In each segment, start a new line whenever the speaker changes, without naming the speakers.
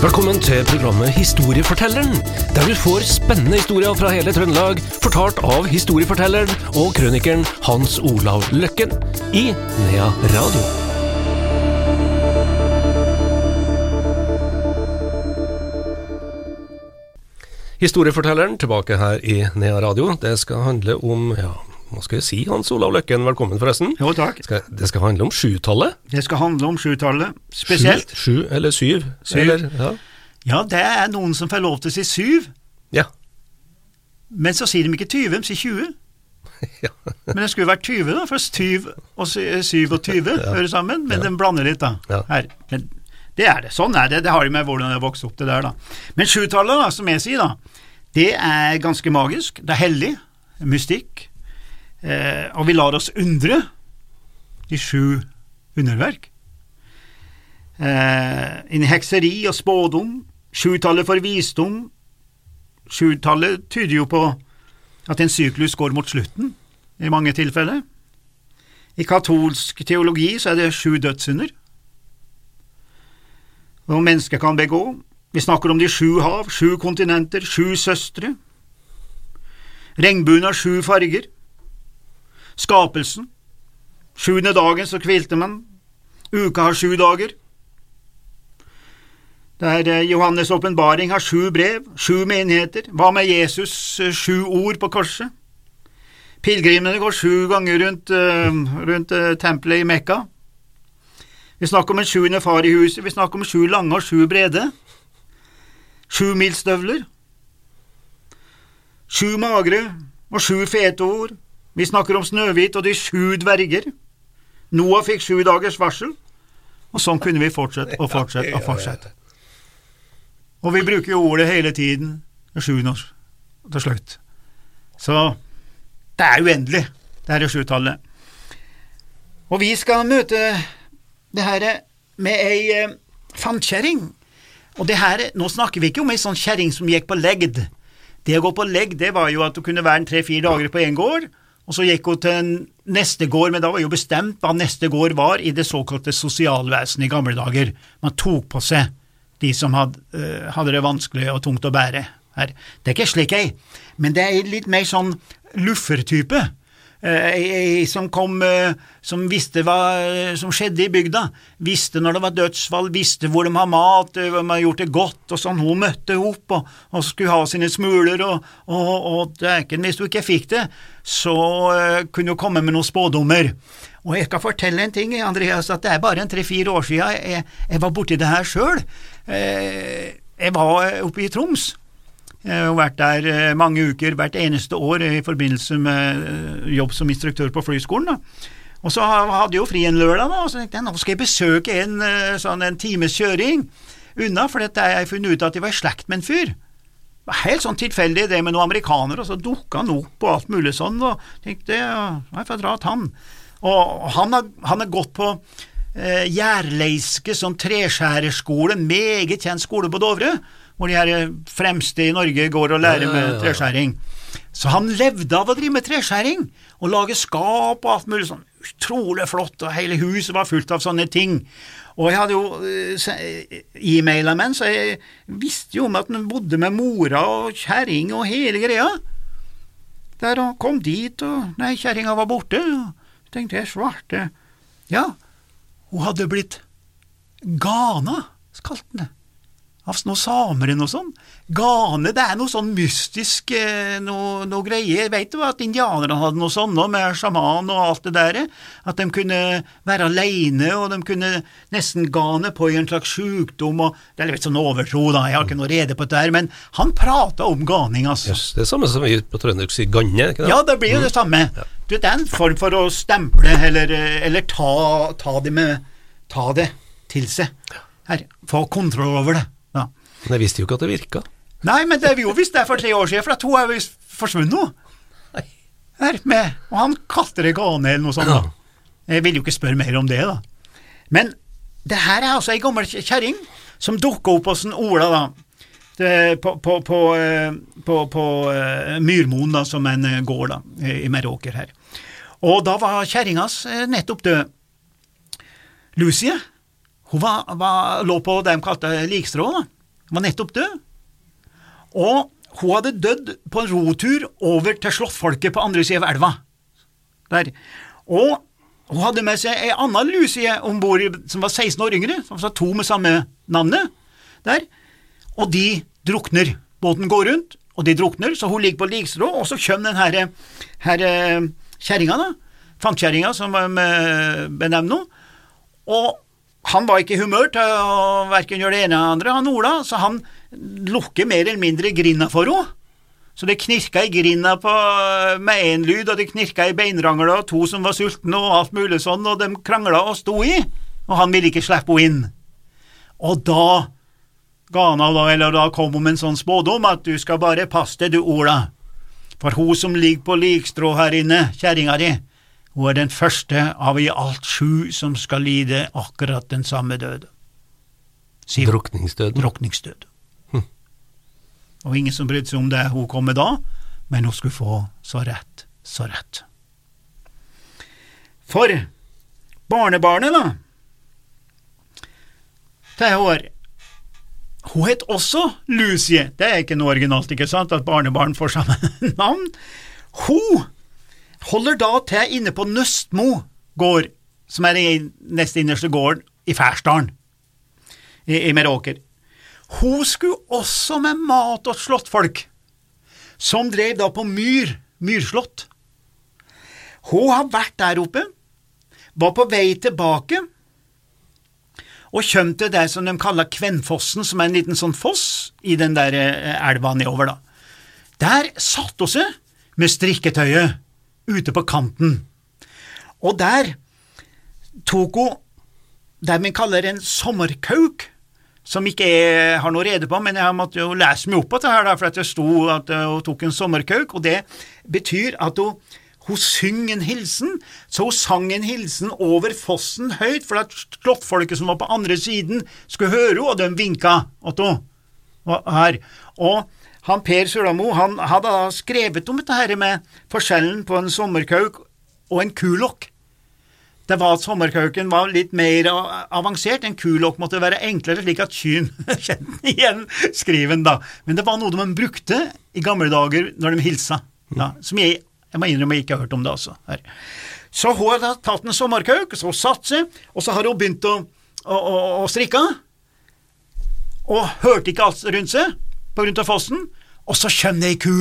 Velkommen til programmet Historiefortelleren, der du får spennende historier fra hele Trøndelag, fortalt av historiefortelleren og krønikeren Hans Olav Løkken i Nea Radio. Historiefortelleren tilbake her i Nea Radio. Det skal handle om ja, hva skal jeg si, Hans Olav Løkken, velkommen forresten.
Jo, takk.
Skal, det skal handle om sjutallet.
Det skal handle om sjutallet, spesielt.
Sju, sju eller syv?
Syv.
Eller, ja.
Ja, det er noen som får lov til å si syv,
ja.
men så sier de ikke 20, de sier 20.
ja.
Men det skulle vært 20, da, Først 20 og sy- 27 hører sammen, men de blander litt, da.
Ja.
Her. Men det er det. Sånn er det. Det har de med hvordan jeg vokste opp, det der, da. Men sjutallet, da, som jeg sier, da, det er ganske magisk. Det er hellig, mystikk, eh, og vi lar oss undre i sju underverk. Eh, innen hekseri og spådom, sjutallet for visdom. Sjutallet tyder jo på at en syklus går mot slutten, i mange tilfeller. I katolsk teologi så er det sju dødssynder som mennesker kan begå. Vi snakker om de sju hav, sju kontinenter, sju søstre. Regnbuen har sju farger. Skapelsen. Sjuende dagen så kvilte man. Uka har sju dager. Der eh, Johannes' åpenbaring har sju brev, sju menigheter. Hva med Jesus' eh, sju ord på korset? Pilegrimene går sju ganger rundt, eh, rundt tempelet i Mekka. Vi snakker om en sjuende far i huset, vi snakker om sju lange og sju brede. Sju milsstøvler. Sju magre og sju fete ord. Vi snakker om Snøhvit og de sju dverger. Noah fikk sju dagers varsel, og sånn kunne vi fortsette og fortsette og fortsette. Og vi bruker jo ordet hele tiden, sju og til slutt. Så det er uendelig, det dette sjutallet. Og vi skal møte det her med ei eh, fantkjerring. Og det her, nå snakker vi ikke om ei sånn kjerring som gikk på legd. Det å gå på legd, det var jo at du kunne være tre-fire dager på én gård, og så gikk hun til neste gård, men da var jo bestemt hva neste gård var i det såkalte sosialvesenet i gamle dager. Man tok på seg de som hadde, eh, hadde det vanskelig og tungt å bære. Her. Det er ikke slik ei, men det er litt mer sånn luffertype. Eh, Ei, som kom, eh, som visste hva eh, som skjedde i bygda, visste når det var dødsfall, visste hvor de har mat, hvor de har gjort det godt, og sånn. Hun møtte opp og, og skulle ha sine smuler, og, og, og dæken, hvis du ikke fikk det, så kunne hun komme med noen spådommer. Og jeg skal fortelle en ting, Andreas, at det er bare en tre-fire år siden jeg, jeg var borti det her sjøl. Jeg var oppe i Troms. Jeg har vært der eh, mange uker hvert eneste år i forbindelse med eh, jobb som instruktør på flyskolen. Da. Og så hadde jeg jo fri en lørdag, da, og så tenkte jeg nå skal jeg besøke en eh, sånn en times kjøring unna, for dette har jeg funnet ut at jeg var i slekt med en fyr. Det var helt sånn tilfeldig det med noen amerikanere, og så dukka han opp og alt mulig sånn, og tenkte jeg får dra til han. Og han har, han har gått på eh, Jærleiske sånn treskjærerskole, meget kjent skole på Dovre, hvor de her fremste i Norge går og lærer med treskjæring. Så han levde av å drive med treskjæring, og lage skap og alt mulig sånn. Utrolig flott, og hele huset var fullt av sånne ting. Og jeg hadde jo eh, e-maila med han, så jeg visste jo om at han bodde med mora og kjerring og hele greia. Der og kom dit, og nei, kjerringa var borte, og tenkte jeg svarte Ja, hun hadde blitt Gana, kalte han det av noen samer eller noe sånt. Gane, det er noe sånn mystisk, eh, noe, noe greier. Vet du at indianerne hadde noe sånt nå, med sjaman og alt det der? At de kunne være alene, og de kunne nesten gane på i en slags sjukdom, og det er litt sånn overtro, da, jeg har ikke noe rede på det der, men han prata om ganing, altså.
Yes, det er samme som vi på trøndersk sier ganne, ikke det?
Ja, det blir jo det samme. Du det er en form for å stemple, eller, eller ta, ta, det med, ta det til seg. Her, få kontroll over det.
Men jeg visste jo ikke at det virka.
Nei, men det vi jo visste det for tre år siden, for to er visst forsvunnet nå. Her med, og han kaster det gane eller noe sånt. da. Jeg vil jo ikke spørre mer om det, da. Men det her er altså ei gammel kjerring som dukka opp hos en Ola, da. Det, på på, på, eh, på, på eh, Myrmoen, da, som en eh, gård da, i Meråker her. Og da var kjerringas nettopp død. Lucie, hun var, var, lå på det de kalte likstrå, da. Var nettopp død. Og hun hadde dødd på en rotur over til slåttfolket på andre sida av elva. Der. Og hun hadde med seg ei anna Lucie om bord som var 16 år yngre, var to med samme navnet. Der. Og de drukner. Båten går rundt, og de drukner, så hun ligger på likstrå, og så kommer den herre her, kjerringa, da, fantkjerringa som var benevner henne, og han var ikke i humør til å verken gjøre det ene eller andre, han Ola, så han lukker mer eller mindre grinda for henne. Så det knirka i grinda på, med én lyd, og det knirka i beinrangla, og to som var sultne, og alt mulig sånn, og de krangla og sto i, og han ville ikke slippe henne inn. Og da ga han av, eller da kom hun med en sånn spådom, at du skal bare passe deg, du, Ola, for hun som ligger på likstrå her inne, kjerringa di, hun er den første av i alt sju som skal lide akkurat den samme død.
Drukningsdøden.
Drukningsdød. Og ingen som brydde seg om det hun kom med da, men hun skulle få så rett, så rett. For barnebarnet, da, det år, hun het også Lucie, det er ikke noe originalt, ikke sant, at barnebarn får samme navn. Hun holder da til inne på Nøstmo gård, som er den nest innerste gården i Færsdalen i, i Meråker. Hun skulle også med mat og slåttfolk, som drev da på Myr, Myrslott. Hun har vært der oppe, var på vei tilbake, og kom til det som de kaller Kvennfossen, som er en liten sånn foss i den der elva nedover, da. Der satte hun seg med strikketøyet ute på kanten, og der tok hun det vi kaller en sommerkauk, som ikke jeg har noe rede på, men jeg måtte jo lese meg opp på det her, for det sto at hun tok en sommerkauk, og det betyr at hun, hun synger en hilsen, så hun sang en hilsen over fossen høyt, for at slåttfolket som var på andre siden, skulle høre henne, og de vinka hun her. Og han Per Sulamo han hadde skrevet om dette her med forskjellen på en sommerkauk og en kulokk. Det var at sommerkauken var litt mer avansert, en kulokk måtte være enklere, slik at kyn kjente igjen skriven, da. Men det var noe de brukte i gamle dager når de hilsa, da, som jeg, jeg må innrømme jeg ikke har hørt om det, altså. Her. Så hun da tatt en sommerkauk, så satt seg, og så har hun begynt å, å, å, å strikke, og hørte ikke alt rundt seg på grunn av fossen, og så kommer det ei ku.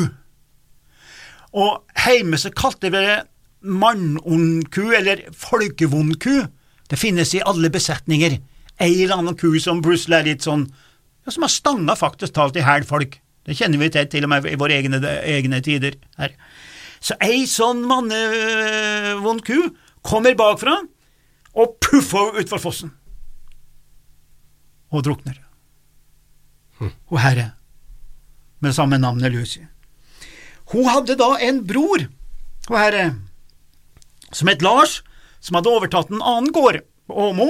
Og hjemme så kalte vi det mannondku, eller folkevondku. Det finnes i alle besetninger. Ei eller annen ku som plutselig er litt sånn ja, Som har stanga faktisk talt i hæl folk. Det kjenner vi til til og med i våre egne, egne tider her. Så ei sånn mannevond ku kommer bakfra og puffer utfor fossen. Og drukner. Hm. Og herre, med samme navnet Lucy. Hun hadde da en bror, og herre, som het Lars, som hadde overtatt en annen gård på Åmo.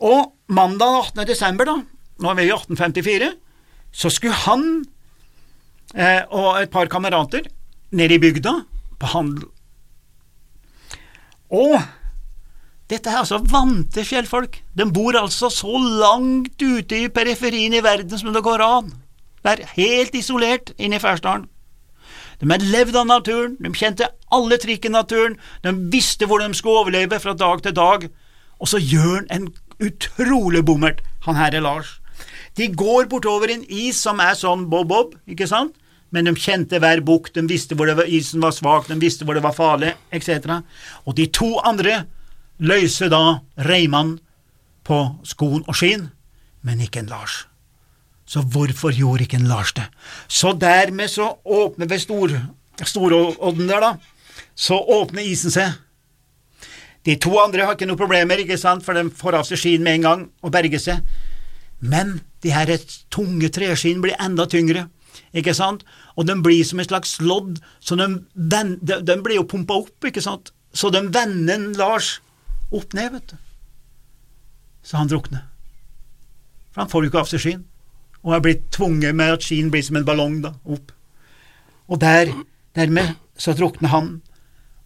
Og mandag 18. desember, da, nå er vi i 1854, så skulle han eh, og et par kamerater ned i bygda på handel. Og dette er altså vante fjellfolk. De bor altså så langt ute i periferien i verden som det går an. Det helt isolert inne i Færsdalen. De hadde levd av naturen, de kjente alle trikk i naturen, de visste hvordan de skulle overleve fra dag til dag, og så gjør han en utrolig bommert, han her er Lars. De går bortover en is som er sånn bob-bob, ikke sant, men de kjente hver bukt, de visste hvor var, isen var svak, de visste hvor det var farlig, etc. Og de to andre løser da reimene på skoen og skien, men ikke en Lars. Så hvorfor gjorde ikke en Lars det? Så dermed så åpner ved stor, Storodden der, da, så åpner isen seg. De to andre har ikke noen problemer, ikke sant, for de får av seg skien med en gang og berger seg. Men de her tunge treskinn blir enda tyngre, ikke sant, og de blir som et slags lodd, så de, de, de blir jo pumpa opp, ikke sant, så de vender Lars opp ned, vet du. Så han drukner. For han får jo ikke av seg skien og er blitt tvunget med at skien blir som en ballong da, opp. Og der, dermed så drukner han.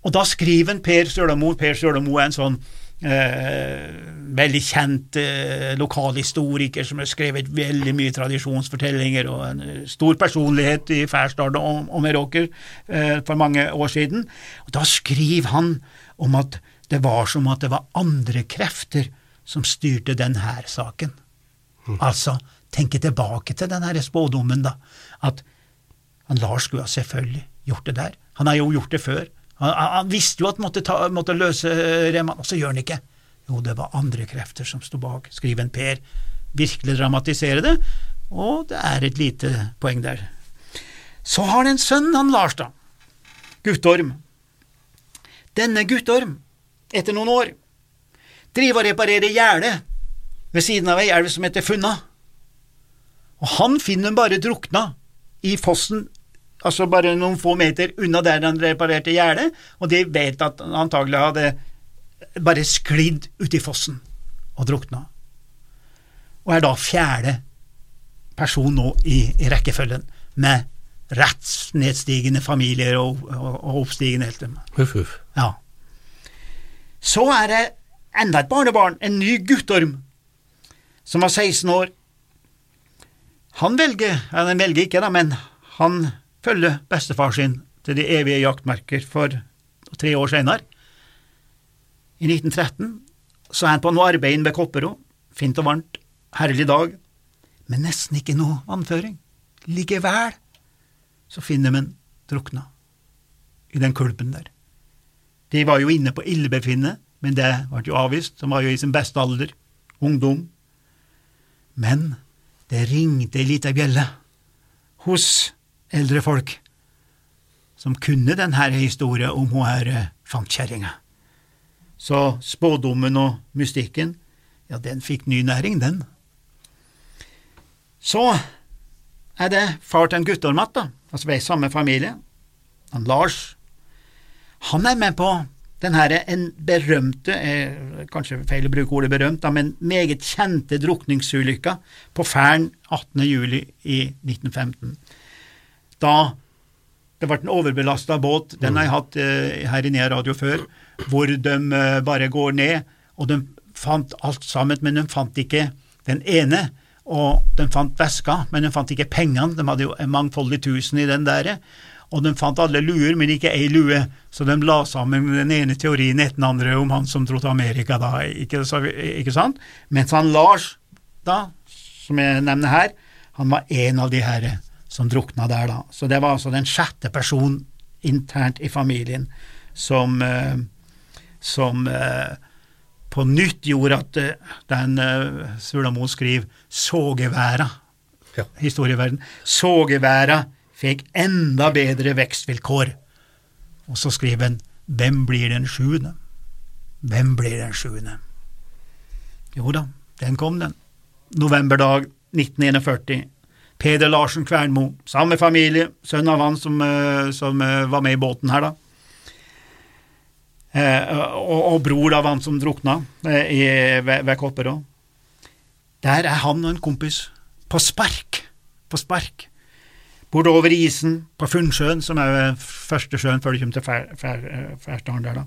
Og da skriver Per Sølamo Per Sølamo er en sånn eh, veldig kjent eh, lokalhistoriker som har skrevet veldig mye tradisjonsfortellinger, og en eh, stor personlighet i Færstad og, og Meråker eh, for mange år siden. Og Da skriver han om at det var som at det var andre krefter som styrte denne saken. Altså, tenke tilbake til den spådommen, da, at han Lars skulle ha selvfølgelig gjort det der. Han har jo gjort det før. Han, han visste jo at han måtte, ta, måtte løse Reman, og så gjør han ikke. Jo, det var andre krefter som sto bak, skriver en Per. Virkelig dramatisere det, og det er et lite poeng der. Så har han en sønn, han Lars, da. Guttorm. Denne Guttorm, etter noen år, driver og reparerer gjerdet ved siden av ei elv som heter Funna. Og han finner hun bare drukna i fossen, altså bare noen få meter unna der han reparerte gjerdet, og de vet at han antagelig hadde bare sklidd uti fossen og drukna. Og er da fjerde person nå i, i rekkefølgen, med rettsnedstigende familier og, og, og oppstigende helter.
Huff, huff.
Ja. Så er det enda et barnebarn, en ny guttorm, som var 16 år. Han velger, eller han velger ikke, da, men han følger bestefar sin til de evige jaktmerker for tre år senere. I 1913 så er han på noe arbeid ved Kopperå, fint og varmt, herlig dag, men nesten ikke noe vannføring. Likevel så finner de en drukna i den kulpen der. De var jo inne på illebefinnet, men det ble jo avvist, som var jo i sin beste alder, ungdom. Men det ringte ei lita bjelle hos eldre folk som kunne denne historien om hun her eh, fantkjerringa. Så spådommen og mystikken, ja, den fikk ny næring, den. Så er det far til en Guttorm igjen, altså vi er i samme familie, han Lars. Han er med på den her en berømte, eh, kanskje feil å bruke ordet berømt, da, men meget kjente drukningsulykka på Færen 18. juli i 1915. Da det ble en overbelasta båt, den har jeg hatt eh, her i Nea Radio før, hvor de eh, bare går ned, og de fant alt sammen, men de fant ikke den ene. Og de fant veska, men de fant ikke pengene, de hadde jo mangfoldig tusen i den der. Og de fant alle luer, men ikke ei lue, så de la sammen den ene teorien etter den andre om han som dro til Amerika, da, ikke, så, ikke sant? Mens han Lars, da, som jeg nevner her, han var en av de her som drukna der, da. Så det var altså den sjette personen internt i familien som, eh, som eh, på nytt gjorde at eh, den eh, Sulamo skriver sågeværa,
Ja.
historieverden, sågeværa fikk enda bedre vekstvilkår. Og så skriver han Hvem blir den sjuende? Hvem blir den sjuende? Jo da, den kom, den. Novemberdag 1941. Peder Larsen Kvernmo, samme familie, sønn av han som, eh, som eh, var med i båten her, da. Eh, og, og bror av han som drukna i, ved, ved Kopperå. Der er han og en kompis på spark, på spark. Bortover isen på Funnsjøen, som er første sjøen før du kommer til eh, der, da.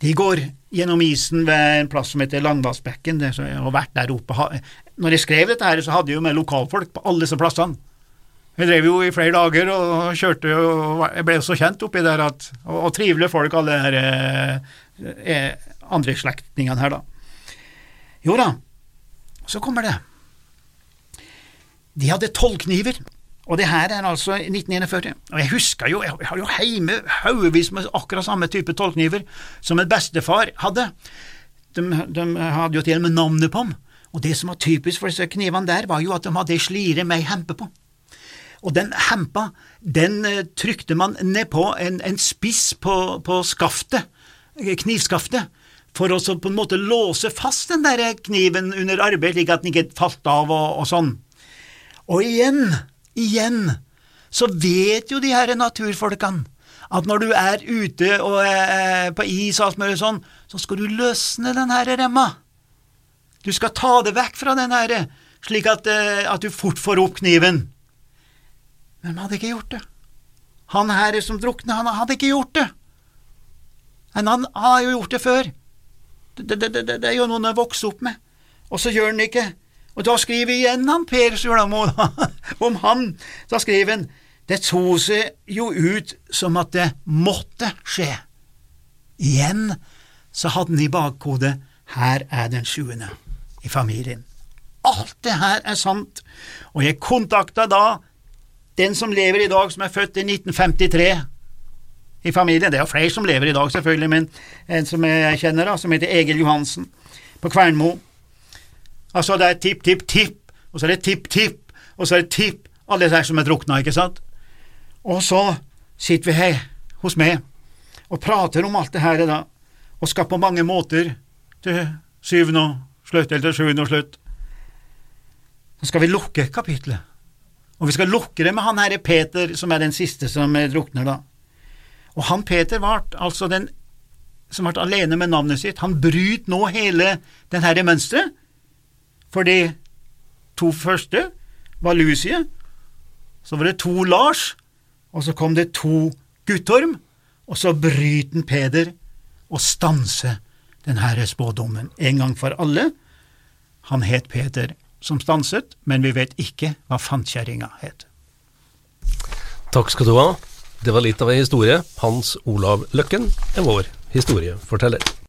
De går gjennom isen ved en plass som heter Langvassbekken, og vært der oppe. Når jeg skrev dette her, så hadde jeg jo med lokalfolk på alle disse plassene. Jeg drev jo i flere dager og kjørte og jeg ble så kjent oppi der at Og, og trivelige folk, alle her eh, eh, andre slektningene her, da. Jo da, så kommer det. De hadde tolv kniver, og det her er altså 1941. Og jeg husker jo, jeg har jo heime haugevis med akkurat samme type tolvkniver som en bestefar hadde. De, de hadde jo til og med navnet på dem. Og det som var typisk for disse knivene der, var jo at de hadde slire med ei hempe på. Og den hempa, den eh, trykte man nedpå en, en spiss på, på skaftet, eh, knivskaftet, for å på en måte låse fast den der kniven under arbeid, slik at den ikke falt av og, og sånn. Og igjen, igjen, så vet jo de her naturfolkene at når du er ute og eh, på is og alt mulig sånn, så skal du løsne den her remma. Du skal ta det vekk fra den her, slik at, eh, at du fort får opp kniven. Men han hadde ikke gjort det. Han her som drukna, han hadde ikke gjort det. Men han har jo gjort det før. Det, det, det, det er jo noen han har vokst opp med, og så gjør han det ikke. Og da skriver igjen han Per Sulamo om han. Da skriver han det tok seg jo ut som at det måtte skje. Igjen så hadde han i bakhodet her er den sjuende i familien. Alt det her er sant, og jeg kontakta da den som lever i dag, som er født i 1953 i familien. Det er jo flere som lever i dag, selvfølgelig, men en som jeg kjenner, da, som heter Egil Johansen, på Kvernmo. Altså, det er tipp, tipp, tipp, og så er det tipp, tipp, og så er det tipp, alle disse som er drukna, ikke sant? Og så sitter vi her hos meg og prater om alt det her da, og skal på mange måter til syvende og slutt, eller til sjuende og slutt. Så skal vi lukke kapitlet, og vi skal lukke det med han herre Peter, som er den siste som drukner, da. Og han Peter ble altså den som ble alene med navnet sitt. Han bryter nå hele den herre mønsteret, for de to første var Lucie, så var det to Lars, og så kom det to Guttorm, og så bryter Peder og stanser denne spådommen en gang for alle. Han het Peder som stanset, men vi vet ikke hva fantkjerringa het.
Takk skal du ha. Det var litt av en historie. Hans Olav Løkken er vår historieforteller.